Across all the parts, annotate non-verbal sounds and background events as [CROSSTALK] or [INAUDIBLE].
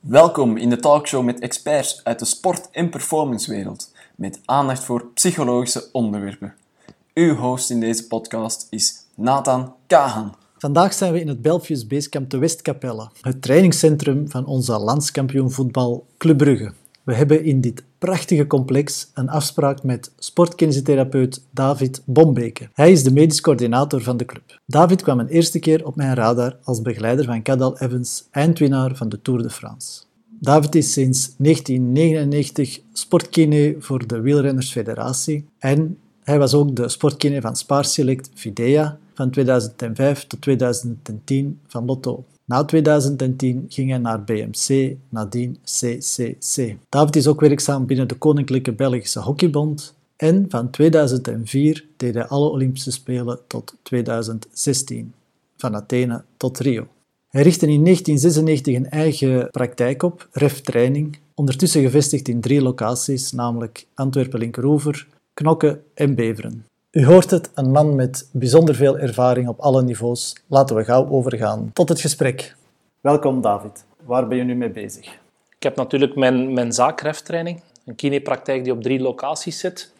Welkom in de talkshow met experts uit de sport- en performancewereld, met aandacht voor psychologische onderwerpen. Uw host in deze podcast is Nathan Kahan. Vandaag zijn we in het Belfius Basecamp te Westkapelle, het trainingscentrum van onze landskampioen voetbal Club Brugge. We hebben in dit prachtige complex een afspraak met sportkinesiotherapeut David Bombeke. Hij is de medisch coördinator van de club. David kwam een eerste keer op mijn radar als begeleider van Cadel Evans, eindwinnaar van de Tour de France. David is sinds 1999 sportkine voor de Wielrennersfederatie en hij was ook de sportkine van Spaarselect Fidea van 2005 tot 2010 van Lotto. Na 2010 ging hij naar BMC, nadien CCC. David is ook werkzaam binnen de Koninklijke Belgische Hockeybond en van 2004 deed hij alle Olympische Spelen tot 2016, van Athene tot Rio. Hij richtte in 1996 een eigen praktijk op, Ref Training, ondertussen gevestigd in drie locaties, namelijk Antwerpen-Linkeroever, Knokke en Beveren. U hoort het, een man met bijzonder veel ervaring op alle niveaus. Laten we gauw overgaan tot het gesprek. Welkom David. Waar ben je nu mee bezig? Ik heb natuurlijk mijn, mijn zaakrefttraining, een kinepraktijk die op drie locaties zit,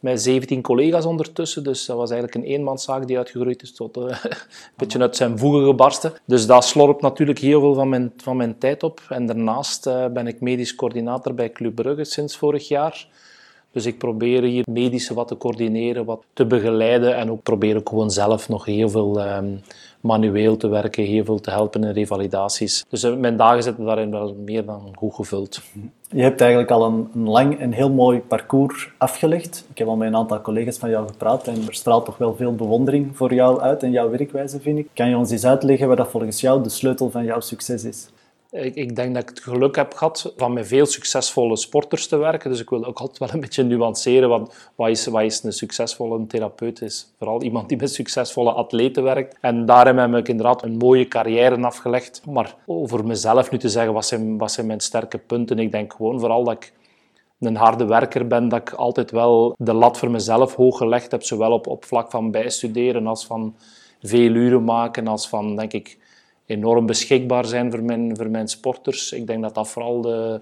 met 17 collega's ondertussen. Dus dat was eigenlijk een eenmanszaak die uitgegroeid is tot uh, [LAUGHS] een beetje uit zijn voegen gebarsten. Dus dat slorpt natuurlijk heel veel van mijn, van mijn tijd op. En daarnaast uh, ben ik medisch coördinator bij Club Brugge sinds vorig jaar. Dus ik probeer hier medische wat te coördineren, wat te begeleiden en ook probeer ik gewoon zelf nog heel veel um, manueel te werken, heel veel te helpen in revalidaties. Dus uh, mijn dagen zitten daarin wel meer dan goed gevuld. Je hebt eigenlijk al een, een lang en heel mooi parcours afgelegd. Ik heb al met een aantal collega's van jou gepraat en er straalt toch wel veel bewondering voor jou uit en jouw werkwijze, vind ik. Kan je ons eens uitleggen wat dat volgens jou de sleutel van jouw succes is? Ik, ik, denk dat ik het geluk heb gehad van met veel succesvolle sporters te werken. Dus ik wil ook altijd wel een beetje nuanceren. Wat, wat, is, wat is een succesvolle therapeut? Is vooral iemand die met succesvolle atleten werkt. En daarin heb ik inderdaad een mooie carrière afgelegd. Maar over mezelf nu te zeggen, wat zijn, wat zijn mijn sterke punten? Ik denk gewoon vooral dat ik een harde werker ben, dat ik altijd wel de lat voor mezelf hoog gelegd heb. Zowel op, op vlak van bijstuderen als van veel uren maken, als van, denk ik enorm beschikbaar zijn voor mijn, voor mijn sporters. Ik denk dat dat vooral de,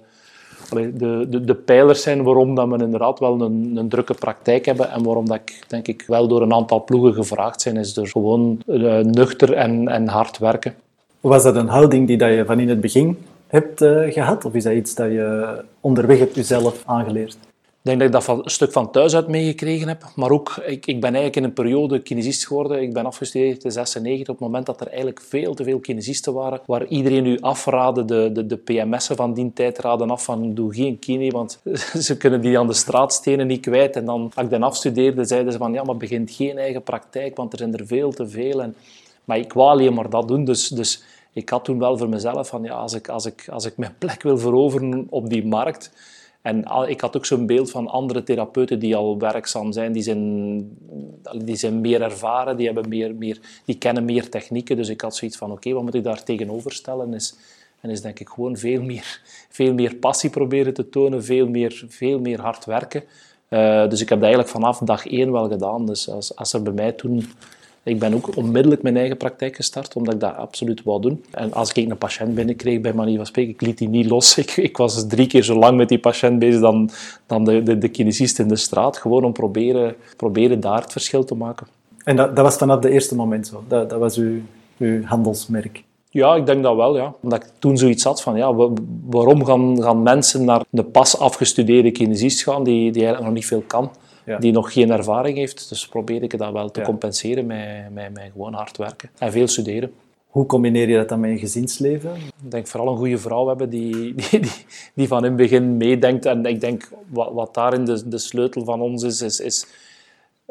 de, de, de pijlers zijn waarom dat we inderdaad wel een, een drukke praktijk hebben en waarom dat ik denk ik wel door een aantal ploegen gevraagd zijn, is door gewoon uh, nuchter en, en hard werken. Was dat een houding die dat je van in het begin hebt uh, gehad of is dat iets dat je onderweg hebt jezelf aangeleerd? Ik denk dat ik dat een stuk van thuis uit meegekregen heb. Maar ook, ik, ik ben eigenlijk in een periode kinesist geworden. Ik ben afgestudeerd in 96 op het moment dat er eigenlijk veel te veel kinesisten waren. Waar iedereen nu afraadde, de, de, de PMS'en van die tijd raden af van doe geen kine, want [LAUGHS] ze kunnen die aan de straatstenen niet kwijt. En dan, als ik dan afstudeerde, zeiden ze van ja, maar begint geen eigen praktijk, want er zijn er veel te veel. En, maar ik wou alleen maar dat doen, dus... dus ik had toen wel voor mezelf van ja, als ik, als ik, als ik mijn plek wil veroveren op die markt, en ik had ook zo'n beeld van andere therapeuten die al werkzaam zijn. Die zijn, die zijn meer ervaren, die, hebben meer, meer, die kennen meer technieken. Dus ik had zoiets van, oké, wat moet ik daar tegenover stellen? Is, en is denk ik gewoon veel meer, veel meer passie proberen te tonen, veel meer, veel meer hard werken. Uh, dus ik heb dat eigenlijk vanaf dag één wel gedaan. Dus als, als er bij mij toen ik ben ook onmiddellijk mijn eigen praktijk gestart, omdat ik dat absoluut wou doen. En als ik een patiënt binnenkreeg, bij manier van spreken, ik liet die niet los. [LAUGHS] Ik, ik was dus drie keer zo lang met die patiënt bezig dan, dan de, de, de kinesist in de straat. Gewoon om proberen, proberen daar het verschil te maken. En dat, dat was vanaf het eerste moment zo? Dat, dat was uw, uw handelsmerk? Ja, ik denk dat wel. Ja. Omdat ik toen zoiets had van, ja, waarom gaan, gaan mensen naar de pas afgestudeerde kinesist gaan, die, die eigenlijk nog niet veel kan? Ja. die nog geen ervaring heeft. Dus probeer ik dat wel te ja. compenseren met, met, met gewoon hard werken en veel studeren. Hoe combineer je dat dan met je gezinsleven? Ik denk vooral een goede vrouw hebben die, [LAUGHS] die, die, die van in het begin meedenkt. En ik denk wat, wat daarin de, de sleutel van ons is, is, is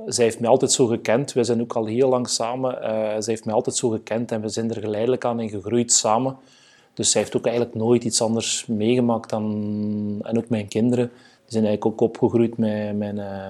zij heeft mij altijd zo gekend. We zijn ook al heel lang samen. Uh, zij heeft mij altijd zo gekend en we zijn er geleidelijk aan in gegroeid samen. Dus zij heeft ook eigenlijk nooit iets anders meegemaakt dan... En ook mijn kinderen zijn eigenlijk ook opgegroeid met,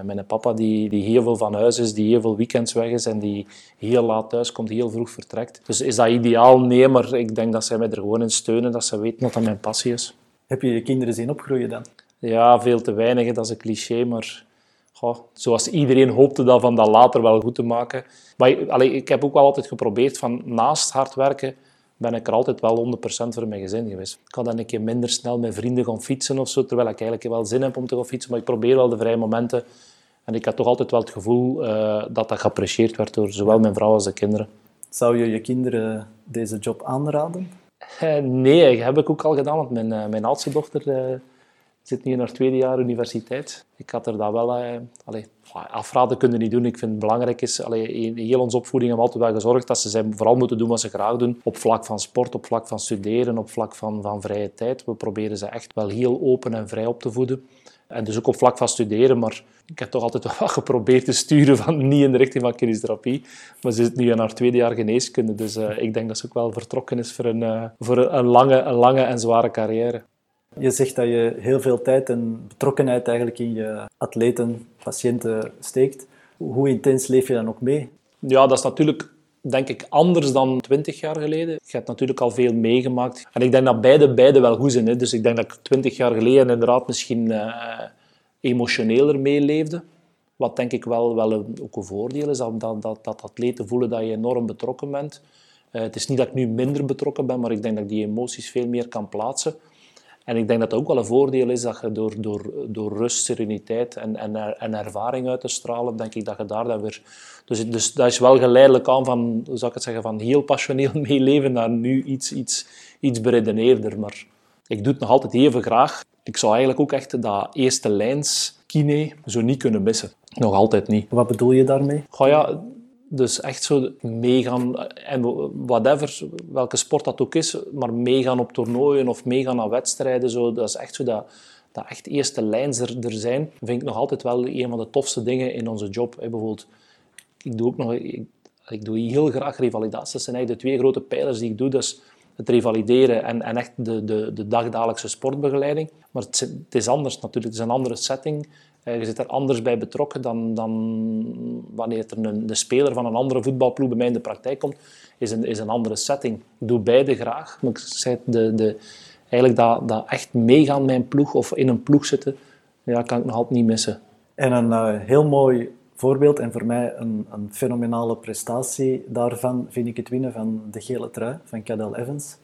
met een papa die, die heel veel van huis is, die heel veel weekends weg is en die heel laat thuis komt, heel vroeg vertrekt. Dus is dat ideaal? Nee, maar ik denk dat zij mij er gewoon in steunen, dat ze weten dat dat mijn passie is. Heb je je kinderen zien opgroeien dan? Ja, veel te weinig, dat is een cliché, maar goh, zoals iedereen hoopte dat van dat later wel goed te maken. Maar allez, ik heb ook wel altijd geprobeerd van naast hard werken ben ik er altijd wel 100% voor mijn gezin geweest. Ik kan dan een keer minder snel met vrienden gaan fietsen of zo, terwijl ik eigenlijk wel zin heb om te gaan fietsen, maar ik probeer wel de vrije momenten. En ik had toch altijd wel het gevoel uh, dat dat geapprecieerd werd door zowel mijn vrouw als de kinderen. Zou je je kinderen deze job aanraden? Uh, nee, dat heb ik ook al gedaan, want mijn, uh, mijn oudste dochter zit nu in haar tweede jaar universiteit. Ik had er dat wel... Allee, afraden kunnen niet doen. Ik vind het belangrijk is... Allee, in heel onze opvoeding hebben we altijd wel gezorgd dat ze vooral moeten doen wat ze graag doen. Op vlak van sport, op vlak van studeren, op vlak van, van vrije tijd. We proberen ze echt wel heel open en vrij op te voeden. En dus ook op vlak van studeren, maar ik heb toch altijd [LAUGHS] wel geprobeerd te sturen van niet in de richting van kinesiotherapie. Maar ze zit nu in haar tweede jaar geneeskunde, dus uh, ik denk dat ze ook wel vertrokken is voor een, uh, voor een, lange, een lange en zware carrière. Je zegt dat je heel veel tijd en betrokkenheid eigenlijk in je atleten, patiënten steekt. Hoe intens leef je dan ook mee? Ja, dat is natuurlijk denk ik anders dan twintig jaar geleden. Je hebt natuurlijk al veel meegemaakt. En ik denk dat beide, beide wel goed zijn. Hè. Dus ik denk dat ik twintig jaar geleden inderdaad misschien uh, emotioneler meeleefde. Wat denk ik wel, wel een, ook een voordeel is, dat, dat, dat, dat atleten voelen dat je enorm betrokken bent. Uh, het is niet dat ik nu minder betrokken ben, maar ik denk dat ik die emoties veel meer kan plaatsen. En ik denk dat het ook wel een voordeel is dat je door, door, door rust, sereniteit en, en, en ervaring uit te stralen, denk ik dat je daar dan weer... Dus, dus dat is wel geleidelijk aan van, hoe zou ik het zeggen, van heel passioneel [LAUGHS] meeleven naar nu iets, iets, iets beredeneerder. Maar ik doe het nog altijd even graag. Ik zou eigenlijk ook echt dat eerste lijns kine zo niet kunnen missen. Nog altijd niet. Wat bedoel je daarmee? Goh ja, dus echt zo meegaan, en whatever, welke sport dat ook is, maar meegaan op toernooien of meegaan aan wedstrijden, zo, dat is echt zo dat, dat echt eerste lijns er, zijn, vind ik nog altijd wel een van de tofste dingen in onze job. bijvoorbeeld, ik doe ook nog, ik, ik, doe heel graag revalidatie. Dat zijn eigenlijk de twee grote pijlers die ik doe. Dus het revalideren en, en echt de, de, de dagdagelijkse sportbegeleiding. Maar het, het, is anders natuurlijk. Het is een andere setting. Eh, je zit er anders bij betrokken dan, dan wanneer er een, de speler van een andere voetbalploeg bij mij in de praktijk komt. Is een, is een andere setting. Ik doe beide graag. Maar ik zei de, de, eigenlijk dat, dat echt meegaan met een ploeg of in een ploeg zitten, ja, kan ik nog altijd niet missen. En een uh, heel mooi voorbeeld en voor mij een, een, fenomenale prestatie daarvan vind ik het winnen van de gele trui van Cadel Evans.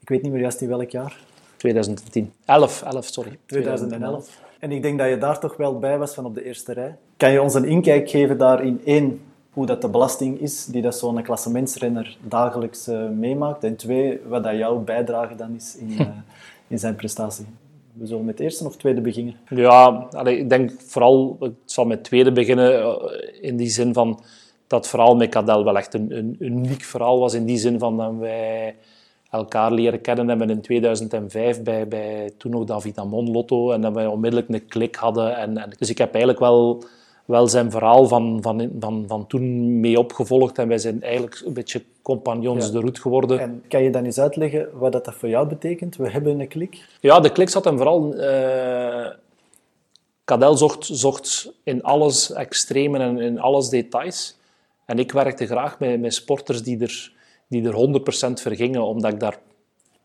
Ik weet niet meer juist in welk jaar. 2010. 11, 11 sorry. 2011. En ik denk dat je daar toch wel bij was van op de eerste rij. Kan je ons een inkijk geven daarin? één, hoe dat de belasting is die dat zo'n klassementsrenner dagelijks uh, meemaakt. En twee, wat dat jouw bijdrage dan is in, uh, [LAUGHS] in zijn prestatie. We zullen met eerste of tweede beginnen? Ja, ik denk vooral, ik zal met tweede beginnen eh, in die zin van dat verhaal met Cadel wel echt een, een uniek verhaal was. In die zin van dat wij elkaar leren kennen hebben in 2005 bij, bij toen nog David Amon Lotto en dat we onmiddellijk een klik hadden. En, en, dus ik heb eigenlijk wel, wel zijn verhaal van, van, van, van toen mee opgevolgd en wij zijn eigenlijk een beetje compagnons de route geworden. En kan je dan eens uitleggen wat dat voor jou betekent? We hebben een klik. Ja, de klik zat hem vooral... Uh, Cadel zocht, zocht in alles extremen en in alles details. En ik werkte graag met, met sporters die er die er 100% vergingen, omdat ik daar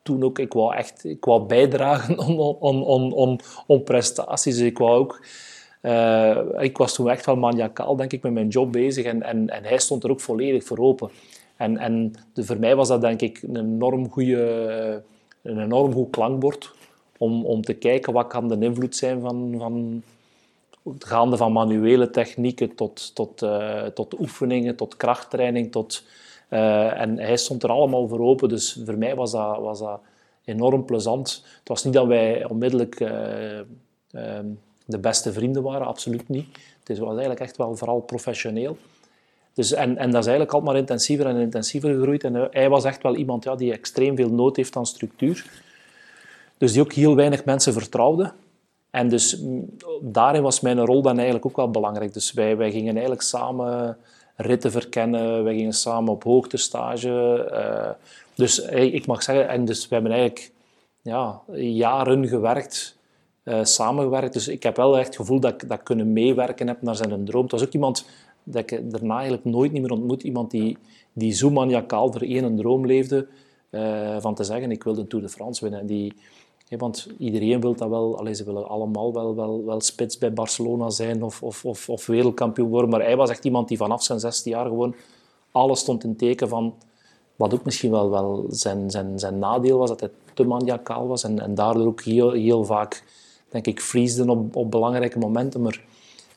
toen ook, ik wou echt ik wou bijdragen om, om, om, om, om prestaties. Ik wou ook... Uh, ik was toen echt wel maniacaal, denk ik, met mijn job bezig. En, en, en hij stond er ook volledig voor open. En, en voor mij was dat, denk ik, een enorm, goede, een enorm goed klankbord. Om, om te kijken wat kan de invloed zijn van, van gaande van manuele technieken tot, tot, uh, tot oefeningen, tot krachttraining, tot uh, en hij stond er allemaal voor open, dus voor mij was dat, was dat enorm plezant. Het was niet dat wij onmiddellijk uh, uh, de beste vrienden waren, absoluut niet. Het was eigenlijk echt wel vooral professioneel. Dus, en, en dat is eigenlijk altijd maar intensiever en intensiever gegroeid. En hij was echt wel iemand ja, die extreem veel nood heeft aan structuur. Dus die ook heel weinig mensen vertrouwde. En dus daarin was mijn rol dan eigenlijk ook wel belangrijk. Dus wij, wij gingen eigenlijk samen ritten verkennen. We gingen samen op hoogtestage. Uh, dus ik mag zeggen, en dus we hebben eigenlijk ja, jaren gewerkt, uh, samengewerkt. Dus ik heb wel echt het gevoel dat ik, dat kunnen meewerken heb naar zijn droom. Het was ook iemand dat ik daarna eigenlijk nooit meer ontmoet. Iemand die, die zo maniacaal voor één droom leefde. Uh, van te zeggen, ik wil de Tour de France winnen. Die, want iedereen wil dat wel, alleen ze willen allemaal wel, wel, wel spits bij Barcelona zijn of, of, of, of wereldkampioen worden. Maar hij was echt iemand die vanaf zijn 16 jaar gewoon alles stond in teken van Wat ook misschien wel, wel zijn, zijn, zijn nadeel was, dat hij te maniacaal was en, en daardoor ook heel, heel vaak, denk ik, op, op belangrijke momenten. Maar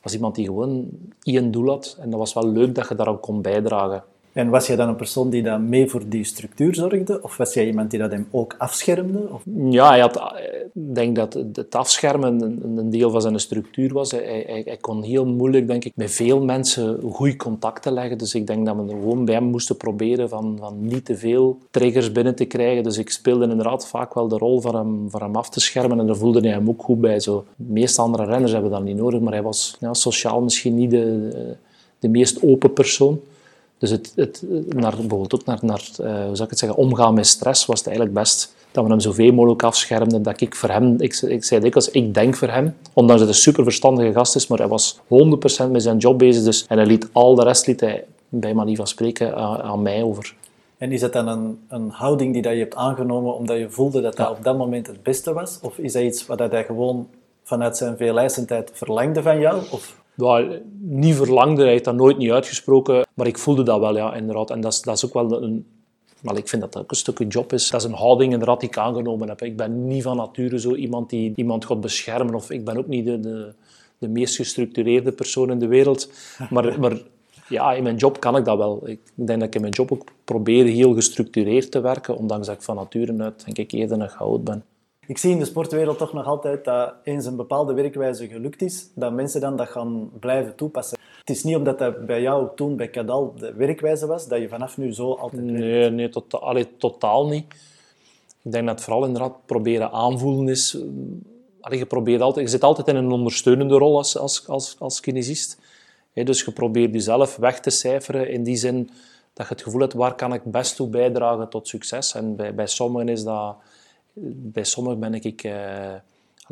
was iemand die gewoon één doel had en dat was wel leuk dat je daarop kon bijdragen. En was jij dan een persoon die dan mee voor die structuur zorgde? Of was jij iemand die dat hem ook afschermde? Of? Ja, hij had, ik denk dat het afschermen een, deel van zijn structuur was. Hij, hij, kon heel moeilijk, denk ik, met veel mensen goed contact leggen. Dus ik denk dat we gewoon bij hem moesten proberen van, van niet te veel triggers binnen te krijgen. Dus ik speelde inderdaad vaak wel de rol van hem, van hem af te schermen. En daar voelde hij hem ook goed bij. Zo. De meeste andere renners hebben dat niet nodig, maar hij was ja, sociaal misschien niet de, de meest open persoon. Dus het, het, naar, bijvoorbeeld ook naar, naar uh, hoe zou ik het zeggen, omgaan met stress was het eigenlijk best dat we hem zoveel mogelijk afschermden. Dat ik voor hem, ik, ik zei dikwijls, ik denk voor hem. Ondanks dat hij een super verstandige gast is, maar hij was 100% met zijn job bezig. Dus, en hij liet al de rest liet hij, bij manier van spreken aan, aan mij over. En is dat dan een, een houding die dat je hebt aangenomen omdat je voelde dat dat op dat moment het beste was? Of is dat iets wat hij gewoon vanuit zijn veelijzendheid verlangde van jou? Of? Ja, niet verlangde, hij heeft dat nooit niet uitgesproken, maar ik voelde dat wel, ja, inderdaad. En dat is, dat is ook wel een... Maar ik vind dat dat ook een stukje job is. Dat is een houding inderdaad die ik aangenomen heb. Ik ben niet van nature zo iemand die iemand gaat beschermen, of ik ben ook niet de, de, de meest gestructureerde persoon in de wereld. [LAUGHS] Maar, maar ja, in mijn job kan ik dat wel. Ik denk dat ik in mijn job ook probeer heel gestructureerd te werken, ondanks dat ik van nature uit denk ik eerder een chaot ben. Ik zie in de sportwereld toch nog altijd dat eens een bepaalde werkwijze gelukt is, dat mensen dan dat gaan blijven toepassen. Het is niet omdat dat bij jou toen bij Cadal de werkwijze was, dat je vanaf nu zo altijd Nee, nee tota-, allee, totaal niet. Ik denk dat het vooral inderdaad proberen aanvoelen is. Allee, je, probeert altijd, je zit altijd in een ondersteunende rol als, als, als, als kinesist. dus je probeert jezelf weg te cijferen in die zin dat je het gevoel hebt waar kan ik best toe bijdragen tot succes. En bij, bij sommigen is dat bij sommigen ben ik... Uh,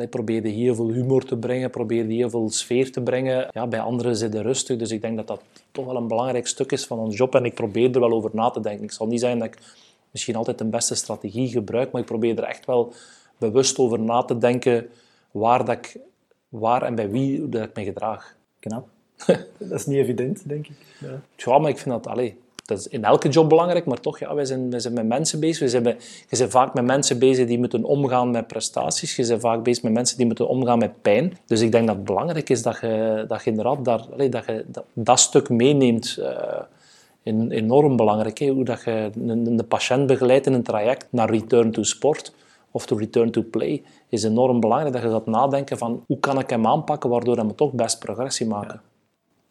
probeerde heel veel humor te brengen, probeerde heel veel sfeer te brengen. Ja, bij anderen zit het rustig, dus ik denk dat dat toch wel een belangrijk stuk is van ons job. En ik probeer er wel over na te denken. Ik zal niet zeggen dat ik misschien altijd de beste strategie gebruik, maar ik probeer er echt wel bewust over na te denken waar, dat ik, waar en bij wie dat ik me gedraag. Knap. [LAUGHS] dat is niet evident, denk ik. Ja, ja maar ik vind dat... Allez, dat is in elke job belangrijk, maar toch, ja, wij zijn, zijn met mensen bezig. We zijn, je bent vaak met mensen bezig die moeten omgaan met prestaties. Je bent vaak bezig met mensen die moeten omgaan met pijn. Dus ik denk dat het belangrijk is dat je, dat je inderdaad daar, dat, je dat, stuk meeneemt. Uh, enorm belangrijk. Hè? Hoe dat je de patiënt begeleidt in een traject naar return to sport of to return to play is enorm belangrijk. Dat je gaat nadenken van hoe kan ik hem aanpakken waardoor hij toch best progressie maken.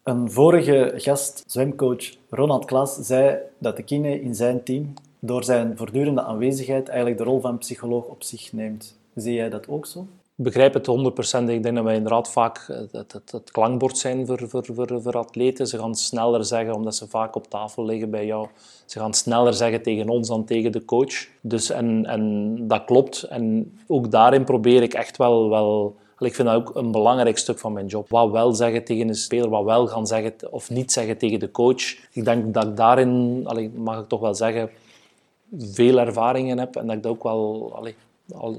Een vorige gast, zwemcoach Ronald Klaas, zei dat de kine in zijn team door zijn voortdurende aanwezigheid eigenlijk de rol van psycholoog op zich neemt. Zie jij dat ook zo? Ik begrijp het 100%. Ik denk dat wij inderdaad vaak het, het, klankbord zijn voor, voor, voor, voor, atleten. Ze gaan sneller zeggen, omdat ze vaak op tafel liggen bij jou. Ze gaan sneller zeggen tegen ons dan tegen de coach. Dus, en, en dat klopt. En ook daarin probeer ik echt wel, wel ik vind dat ook een belangrijk stuk van mijn job. Wat wel zeggen tegen een speler, wat wel gaan zeggen of niet zeggen tegen de coach. Ik denk dat ik daarin, allee, mag ik toch wel zeggen, veel ervaringen heb en dat ik dat ook wel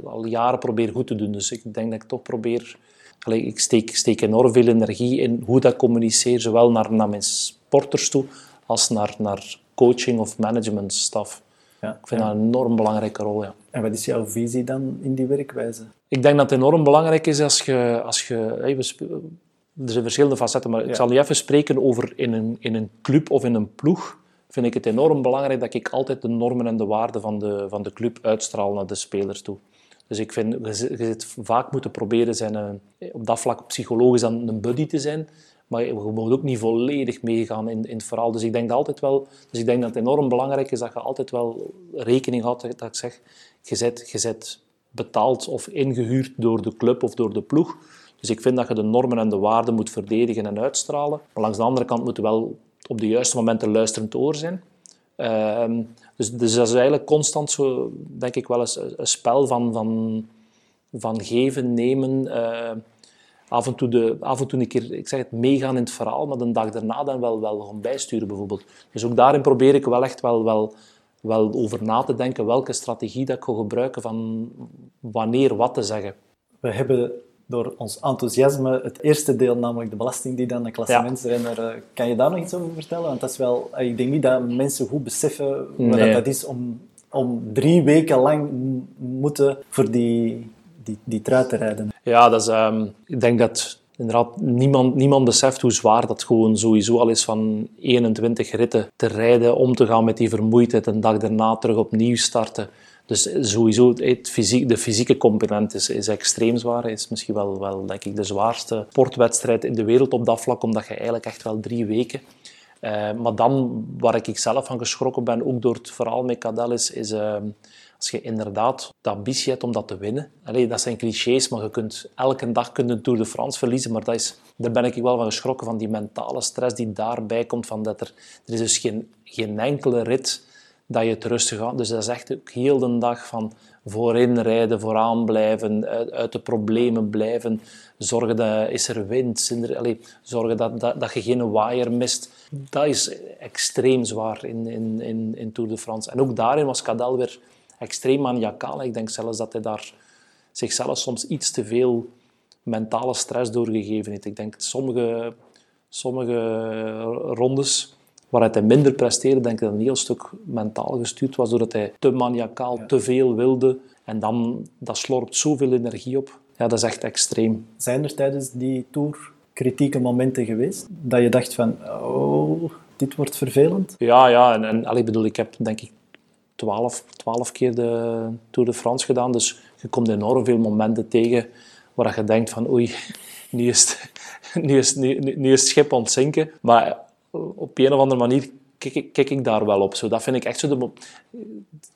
al, jaren probeer goed te doen. Dus ik denk dat ik toch probeer... Ik steek, enorm veel energie in hoe dat communiceer, zowel naar, naar mijn sporters toe als naar, naar coaching of management staf. Ja, ik vind dat een enorm belangrijke rol. Ja. En wat is jouw visie dan in die werkwijze? Ik denk dat het enorm belangrijk is als je... Als je er zijn verschillende facetten, maar ik zal nu even spreken over in een, in een club of in een ploeg. Vind ik het enorm belangrijk dat ik altijd de normen en de waarden van de, van de club uitstraal naar de spelers toe. Dus ik vind, je zit vaak moeten proberen zijn, eh, op dat vlak psychologisch dan een buddy te zijn, maar je moet ook niet volledig meegaan in, in het verhaal. Dus ik denk dat altijd wel, dus ik denk dat het enorm belangrijk is dat je altijd wel rekening houdt, dat ik zeg, je zet, je zet betaald of ingehuurd door de club of door de ploeg. Dus ik vind dat je de normen en de waarden moet verdedigen en uitstralen. Maar langs de andere kant moet je wel op de juiste momenten luisterend oor zijn. Uh, dus, dus dat is eigenlijk constant zo, denk ik wel eens een spel van, van, van geven, nemen. Uh, af, en toe de, af en toe een keer, ik zeg het, meegaan in het verhaal, maar de dag daarna dan wel, wel gewoon bijsturen bijvoorbeeld. Dus ook daarin probeer ik wel echt wel, wel wel over na te denken welke strategie dat ik ga gebruiken van wanneer wat te zeggen. We hebben door ons enthousiasme. Het eerste deel, namelijk de belasting die dan de klassementsrenner... Ja. Kan je daar nog iets over vertellen? Want dat is wel... Ik denk niet dat mensen goed beseffen wat nee. dat is om, om drie weken lang moeten voor die, die, die te rijden. Ja, dat is, um, ik denk dat inderdaad niemand, niemand beseft hoe zwaar dat gewoon sowieso al is van 21 ritten te rijden, om te gaan met die vermoeidheid, een dag daarna terug opnieuw starten. Dus sowieso, het fysiek, de fysieke component is, is extreem zwaar. Is misschien wel, wel denk ik, de zwaarste sportwedstrijd in de wereld op dat vlak, omdat je eigenlijk echt wel drie weken... Uh, maar dan, waar ik zelf van geschrokken ben, ook door het verhaal met Cadel, is, is uh, als je inderdaad de ambitie hebt om dat te winnen. Allee, dat zijn clichés, maar je kunt elke dag kunt een Tour de France verliezen. Maar dat is, daar ben ik wel van geschrokken, van die mentale stress die daarbij komt. Van dat er, er is dus geen, geen enkele rit dat je het rustig gaat. Dus dat is echt ook heel de dag van voorin rijden, vooraan blijven, uit, de problemen blijven, zorgen dat is er wind, er, zorgen dat, dat, dat je geen waaier mist. Dat is extreem zwaar in, in, in, in Tour de France. En ook daarin was Cadel weer extreem maniacaal. Ik denk zelfs dat hij daar zichzelf soms iets te veel mentale stress doorgegeven heeft. Ik denk sommige, sommige rondes waaruit hij minder presteerde, denk ik dat een heel stuk mentaal gestuurd was, doordat hij te maniacaal, te veel wilde. En dan, dat slorpt zoveel energie op. Ja, dat is echt extreem. Zijn er tijdens die Tour kritieke momenten geweest? Dat je dacht van, oh, dit wordt vervelend? Ja, ja. En, en ik bedoel, ik heb denk ik twaalf, twaalf keer de Tour de France gedaan. Dus je komt enorm veel momenten tegen waar je denkt van oei, nu is het, [LAUGHS] nu is, nu, nu is het schip ontzinken. Maar op een of andere manier kijk, ik daar wel op. Zo, dat vind ik echt zo... De,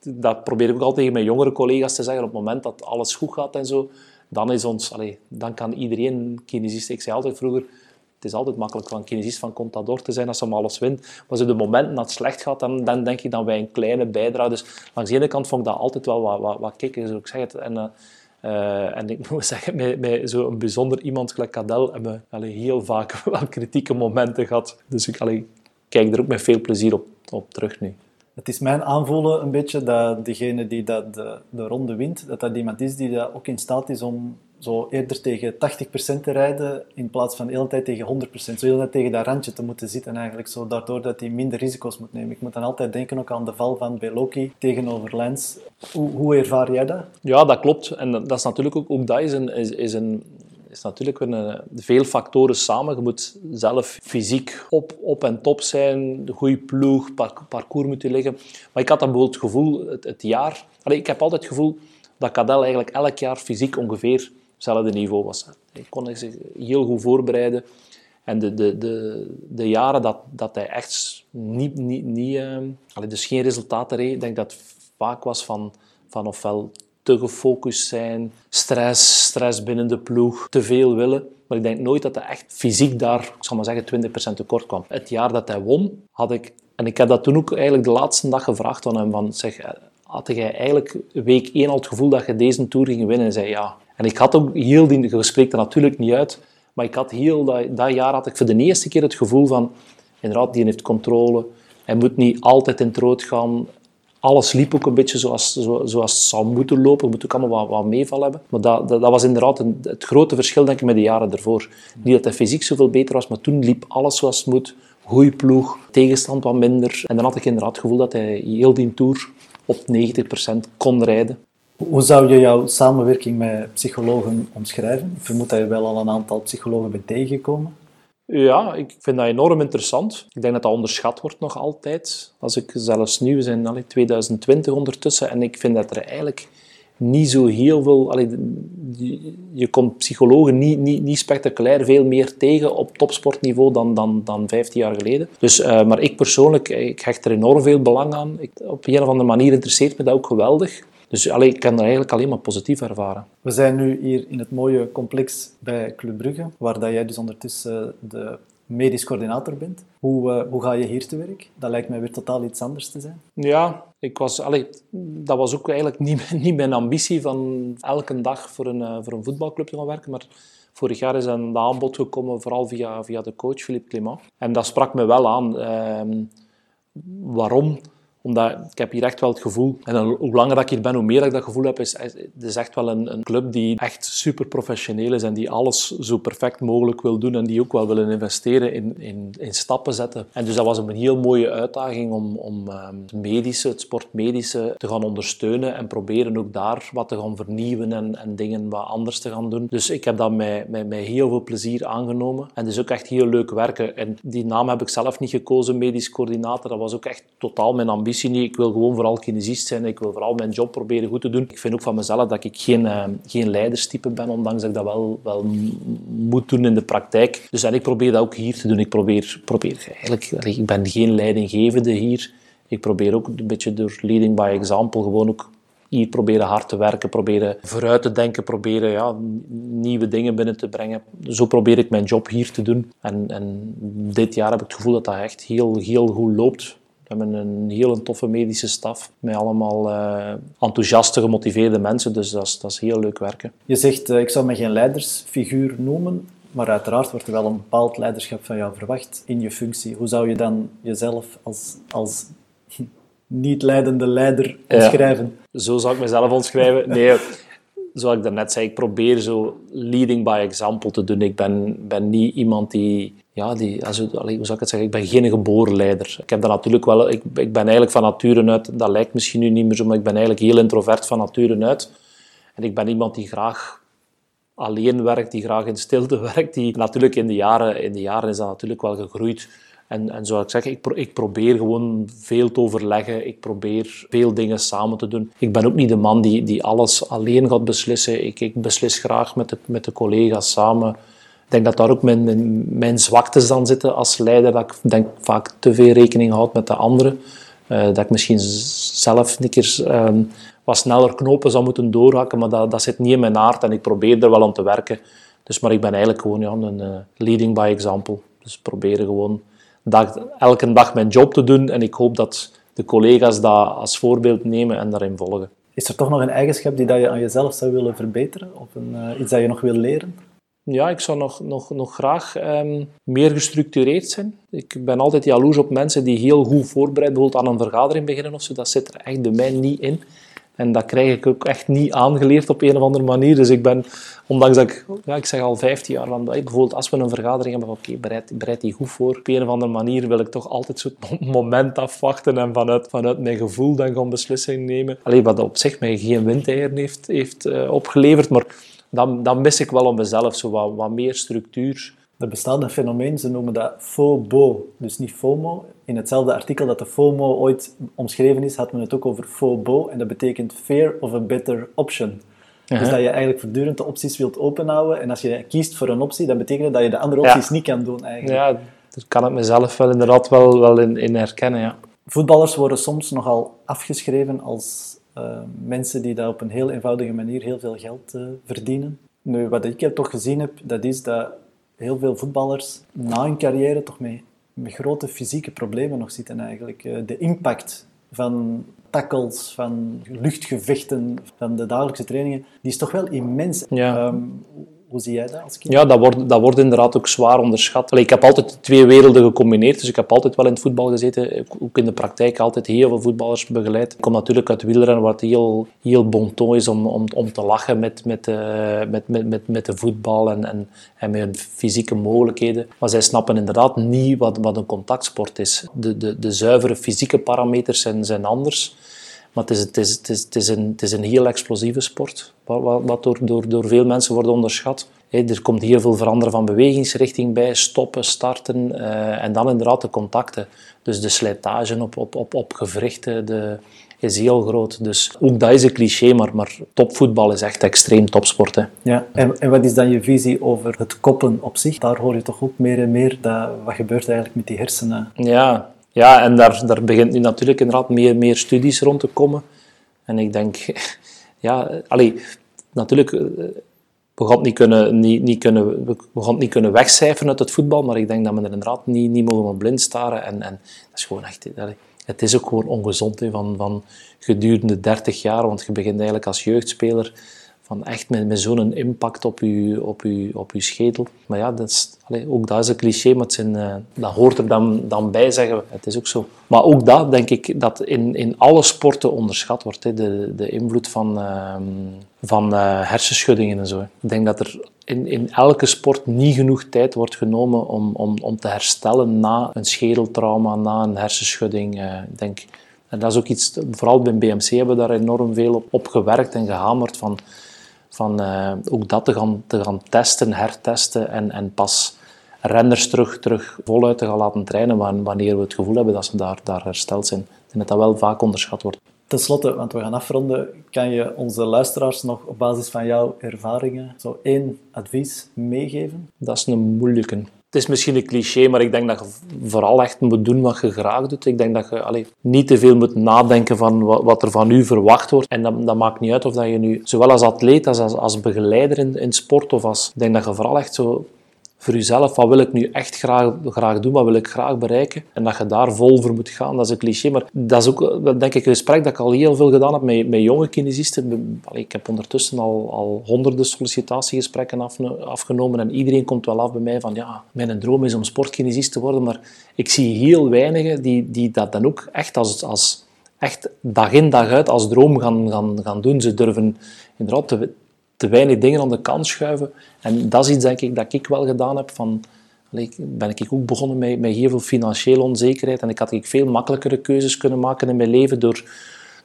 dat probeer ik ook altijd tegen mijn jongere collega's te zeggen. Op het moment dat alles goed gaat en zo, dan is ons... Allez, dan kan iedereen kinesist... Ik zei altijd vroeger... Het is altijd makkelijk van kinesist van Contador te zijn als ze maar alles wint. Maar op de momenten dat het slecht gaat, dan, dan denk ik dat wij een kleine bijdrage... Dus langs de ene kant vond ik dat altijd wel wat, wat, wat kicken, zo ik zeg. En, uh, uh, en ik [LAUGHS] moet zeggen, met, met zo'n bijzonder iemand gelijk Cadel hebben we heel vaak [LAUGHS] wel kritieke momenten gehad. Dus ik allee, kijk er ook met veel plezier op, op terug nu. Het is mijn aanvoelen een beetje dat degene die dat de, de ronde wint, dat dat iemand is die dat ook in staat is om zo eerder tegen 80% te rijden in plaats van de hele tijd tegen 100%. Zo de hele tegen dat randje te moeten zitten eigenlijk, zo daardoor dat hij minder risico's moet nemen. Ik moet dan altijd denken ook aan de val van Beloki tegenover Lens. Hoe, hoe ervaar jij dat? Ja, dat klopt. En dat is natuurlijk ook, ook dat is een, is, is een is natuurlijk een, veel factoren samen. Je moet zelf fysiek op, op en top zijn, de goede ploeg, parcours moeten liggen. Maar ik had dan bijvoorbeeld het gevoel, het, jaar... ik heb altijd het gevoel dat Cadel eigenlijk elk jaar fysiek ongeveer hetzelfde niveau was. Hij kon zich heel goed voorbereiden. En de, de, de, de jaren dat, dat hij echt niet, niet, niet uh, dus geen resultaten reed, ik denk dat het vaak was van, van ofwel te gefocust zijn, stress, stress binnen de ploeg, te veel willen. Maar ik denk nooit dat hij echt fysiek daar, ik zal maar zeggen, 20% tekort kwam. Het jaar dat hij won, had ik, en ik heb dat toen ook eigenlijk de laatste dag gevraagd aan hem, van, zeg, had jij eigenlijk week 1 al het gevoel dat je deze Tour ging winnen? En zei ja. En ik had ook heel die, je spreekt er natuurlijk niet uit, maar ik had heel dat, dat jaar had ik voor de eerste keer het gevoel van, inderdaad, die heeft controle. Hij moet niet altijd in het rood gaan. Alles liep ook een beetje zoals, zoals het zou moeten lopen. Moet ook allemaal wat, wat meeval hebben. Maar dat, dat, dat was inderdaad een, het grote verschil denk ik, met de jaren ervoor. Niet dat hij fysiek zoveel beter was, maar toen liep alles zoals het moet. Goeie ploeg, tegenstand wat minder. En dan had ik inderdaad het gevoel dat hij heel die Tour op 90% kon rijden. Hoe zou je jouw samenwerking met psychologen omschrijven? Ik vermoed dat je wel al een aantal psychologen bent tegengekomen. Ja, ik vind dat enorm interessant. Ik denk dat dat onderschat wordt nog altijd. Als ik zelfs nu, we zijn al in 2020 ondertussen, en ik vind dat er eigenlijk niet zo heel veel... Je komt psychologen niet, niet, niet spectaculair veel meer tegen op topsportniveau dan, dan, dan 15 jaar geleden. Dus, uh, maar ik persoonlijk, ik hecht er enorm veel belang aan. Ik, op een of andere manier interesseert me dat ook geweldig. Dus allee, ik kan dat eigenlijk alleen maar positief ervaren. We zijn nu hier in het mooie complex bij Club Brugge, waar dat jij dus ondertussen de medisch coördinator bent. Hoe, uh, hoe ga je hier te werk? Dat lijkt mij weer totaal iets anders te zijn. Ja, ik was, dat was ook eigenlijk niet, [LAUGHS] niet mijn ambitie van elke dag voor een, uh, voor een voetbalclub te gaan werken. Maar vorig jaar is een aanbod gekomen, vooral via, via de coach Philippe Clément. En dat sprak me wel aan. Uh, waarom? Omdat ik heb hier echt wel het gevoel, en hoe langer dat ik hier ben, hoe meer ik dat gevoel heb, is het is echt wel een, een club die echt super professioneel is en die alles zo perfect mogelijk wil doen en die ook wel willen investeren in, in, in stappen zetten. En dus dat was een heel mooie uitdaging om, om ehm, het medische, het sportmedische te gaan ondersteunen en proberen ook daar wat te gaan vernieuwen en, en dingen wat anders te gaan doen. Dus ik heb dat met, met, met heel veel plezier aangenomen. En het is ook echt heel leuk werken. En die naam heb ik zelf niet gekozen, medisch coördinator. Dat was ook echt totaal mijn ambitie Ik wil gewoon vooral kinesist zijn. Ik wil vooral mijn job proberen goed te doen. Ik vind ook van mezelf dat ik geen, uh, geen leiderstype ben, ondanks dat ik dat wel, wel moet doen in de praktijk. Dus en ik probeer dat ook hier te doen. Ik probeer, probeer eigenlijk, ik ben geen leidinggevende hier. Ik probeer ook een beetje door leading by example gewoon ook hier proberen hard te werken, proberen vooruit te denken, proberen ja, nieuwe dingen binnen te brengen. Zo probeer ik mijn job hier te doen. En, en dit jaar heb ik het gevoel dat dat echt heel, heel goed loopt. We hebben een heel toffe medische staf met allemaal uh, enthousiaste, gemotiveerde mensen. Dus dat is, dat is heel leuk werken. Je zegt, uh, ik zou me geen leidersfiguur noemen, maar uiteraard wordt er wel een bepaald leiderschap van jou verwacht in je functie. Hoe zou je dan jezelf als, als niet-leidende leider omschrijven? Ja, zo zou ik mezelf omschrijven. Nee, zoals ik daarnet zei, ik probeer zo leading by example te doen. Ik ben, ben niet iemand die... Ja, die also, hoe zou ik het zeggen? Ik ben geen geboren leider. Ik heb dat natuurlijk wel... Ik, ik ben eigenlijk van nature uit... Dat lijkt misschien nu niet meer zo, maar ik ben eigenlijk heel introvert van nature uit. En ik ben iemand die graag alleen werkt, die graag in stilte [LAUGHS] werkt. Die, natuurlijk in de jaren, in de jaren is dat natuurlijk wel gegroeid en, en zoals ik zeg, ik, ik, probeer gewoon veel te overleggen. Ik probeer veel dingen samen te doen. Ik ben ook niet de man die, die alles alleen gaat beslissen. Ik, ik beslis graag met de, met de collega's samen. Ik denk dat daar ook mijn, mijn, zwaktes dan zitten als leider. Dat ik denk vaak te veel rekening houd met de anderen. Uh, dat ik misschien zelf een keer uh, wat sneller knopen zou moeten doorhakken, maar dat, dat zit niet in mijn aard en ik probeer er wel om te werken. Dus, maar ik ben eigenlijk gewoon ja, een uh, leading by example. Dus proberen gewoon dag, elke dag mijn job te doen. En ik hoop dat de collega's dat als voorbeeld nemen en daarin volgen. Is er toch nog een eigenschap die dat je aan jezelf zou willen verbeteren? Of een, uh, iets dat je nog wil leren? Ja, ik zou nog, nog, nog graag um, meer gestructureerd zijn. Ik ben altijd jaloers op mensen die heel goed voorbereid bijvoorbeeld aan een vergadering beginnen of zo. Dat zit er echt bij mij niet in. En dat krijg ik ook echt niet aangeleerd op een of andere manier. Dus ik ben, ondanks dat ik, ja, ik zeg al 15 jaar, van, bijvoorbeeld als we een vergadering hebben, oké, bereid, bereid die goed voor. Op een of andere manier wil ik toch altijd zo'n [LAUGHS] moment afwachten en vanuit, vanuit mijn gevoel dan gaan beslissingen nemen. Alleen wat op zich mij geen windeieren heeft, heeft uh, opgeleverd, maar dan, dan mis ik wel om mezelf zo wat, wat meer structuur er bestaat een fenomeen, ze noemen dat FOBO, dus niet FOMO. In hetzelfde artikel dat de FOMO ooit omschreven is, had men het ook over FOBO, en dat betekent Fear of a Better Option. Dus dat je eigenlijk voortdurend de opties wilt openhouden, en als je kiest voor een optie, dan betekent dat dat je de andere opties niet kan doen eigenlijk. Ja, daar kan ik mezelf wel inderdaad wel, wel in, in herkennen, ja. Voetballers worden soms nogal afgeschreven als uh, mensen die daar op een heel eenvoudige manier heel veel geld uh, verdienen. Nu, wat ik toch gezien heb, dat is dat heel veel voetballers na hun carrière toch met, met grote fysieke problemen nog zitten eigenlijk. Eh, de impact van tackles, van luchtgevechten, van de dagelijkse trainingen, die is toch wel immens. Ja. Um, hoe zie jij dat als kind? Ja, dat wordt, dat wordt inderdaad ook zwaar onderschat. Ik heb altijd twee werelden gecombineerd, dus ik heb altijd wel in het voetbal gezeten. Ook in de praktijk altijd heel veel voetballers begeleid. Ik kom natuurlijk uit wielrennen, waar het heel, heel bon ton is om, om, om te lachen met, met, uh, met, met, met, met de voetbal en, en, en met hun fysieke mogelijkheden. Maar zij snappen inderdaad niet wat, wat een contactsport is. De, de, de zuivere fysieke parameters zijn, zijn anders. Maar het is, het, is, het, is, het, is een, het is een heel explosieve sport, wat, wat door, door, door veel mensen wordt onderschat. er komt heel veel veranderen van bewegingsrichting bij, stoppen, starten uh, en dan inderdaad de contacten. Dus de slijtage op, op, op, op gewrichten de, is heel groot. Dus ook dat is een cliché, maar, maar topvoetbal is echt extreem topsport. Hè. Ja, en, en wat is dan je visie over het koppen op zich? Daar hoor je toch ook meer en meer, dat, wat gebeurt eigenlijk met die hersenen? Ja, ja, en daar, daar begint nu natuurlijk inderdaad meer, meer studies rond te komen. En ik denk, [LAUGHS] ja, allee, natuurlijk, eh, we gaan het niet kunnen, niet, niet kunnen, we gaan het niet kunnen wegcijferen uit het voetbal, maar ik denk dat we er inderdaad niet, niet mogen blind staren. En, en dat is gewoon echt, allee, het is ook gewoon ongezond he, van, van gedurende 30 jaar, want je begint eigenlijk als jeugdspeler van echt met, met zo'n impact op je, op, op. Maar ja, dat is, ook dat is een cliché, maar het uh, dat hoort er dan, dan bij, zeggen we. Het is ook zo. Maar ook dat, denk ik, dat in, in alle sporten onderschat wordt. Hè, de, de invloed van, uh, van uh, hersenschuddingen en zo. Ik denk dat er in, in elke sport niet genoeg tijd wordt genomen om, om, om te herstellen na een schedeltrauma, na een hersenschudding. Ik denk... En dat is ook iets, vooral bij BMC hebben we daar enorm veel op, op gewerkt en gehamerd van van uh, ook dat te gaan, te gaan testen, hertesten en, en pas renners terug, terug voluit te gaan laten trainen wanneer we het gevoel hebben dat ze daar, daar hersteld zijn. Ik denk dat dat wel vaak onderschat wordt. Ten slotte, want we gaan afronden, kan je onze luisteraars nog op basis van jouw ervaringen zo één advies meegeven? Dat is een moeilijke. Het is misschien een cliché, maar ik denk dat je vooral echt moet doen wat je graag doet. Ik denk dat je allez, niet te veel moet nadenken van wat, er van u verwacht wordt. En dat, maakt niet uit of dat je nu, zowel als atleet als als, begeleider in, in sport, of als, ik denk dat je vooral echt zo voor jezelf, wat wil ik nu echt graag, graag doen, wat wil ik graag bereiken, en dat je daar vol voor moet gaan. Dat is een cliché, maar dat is ook denk ik een gesprek dat ik al heel veel gedaan heb met, met jonge kinesisten. Ik heb ondertussen al, al honderden sollicitatiegesprekken af, afgenomen en iedereen komt wel af bij mij van ja, mijn droom is om sportkinesist te worden, maar ik zie heel weinigen die, die dat dan ook echt als, als echt dag in dag uit als droom gaan, gaan, gaan doen. Ze durven inderdaad te, te weinig dingen aan de kant schuiven. En dat is iets denk ik, dat ik wel gedaan heb. Van, ben ik ook begonnen met, met heel veel financiële onzekerheid. En ik had veel makkelijkere keuzes kunnen maken in mijn leven door,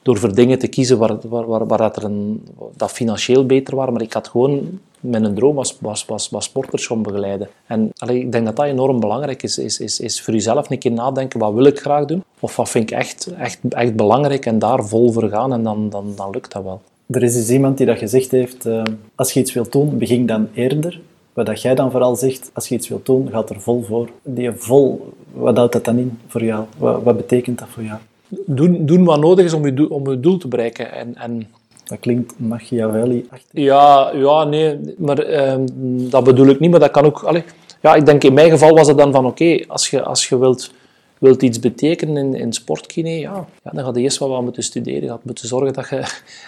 door voor dingen te kiezen waar, waar, waar, dat, er een, dat financieel beter waren. Maar ik had gewoon, mijn droom was, was, was, was sporters begeleiden. En allee, ik denk dat dat enorm belangrijk is, is, is, is voor jezelf een keer nadenken, wat wil ik graag doen? Of wat vind ik echt, echt, echt belangrijk en daar vol voor gaan en dan, dan, dan lukt dat wel. Er is dus iemand die dat gezegd heeft, uh, als je iets wilt doen, begin dan eerder. Wat dat jij dan vooral zegt, als je iets wilt doen, gaat er vol voor. Die vol, wat houdt dat dan in voor jou? Wat, wat betekent dat voor jou? Doen, doen wat nodig is om je doel, om je doel te bereiken. En, en dat klinkt Machiavelli. Ja, ja, nee, maar uh, dat bedoel ik niet, maar dat kan ook... Allez, ja, ik denk in mijn geval was het dan van, oké, okay, als, je, als je wilt wilt iets betekenen in, in sportkine, ja, ja, dan ga je eerst wel wat moeten studeren. Je gaat moeten zorgen dat je,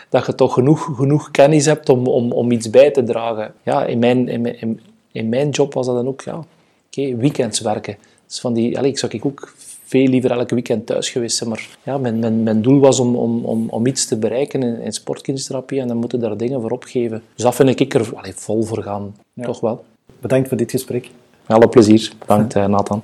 dat je toch genoeg, genoeg kennis hebt om, om, om iets bij te dragen. Ja, in, mijn, in, mijn, in mijn job was dat dan ook, ja, oké, weekends werken. Dus van die, allez, ik zou ik ook veel liever elke weekend thuis geweest zijn. Maar ja, mijn, mijn, mijn doel was om, om, om, om iets te bereiken in, in sportkinesitherapie en dan moeten daar dingen voor opgeven. Dus dat vind ik er allez, vol voor gaan, toch wel. Bedankt voor dit gesprek. Alle plezier. Bedankt, Nathan.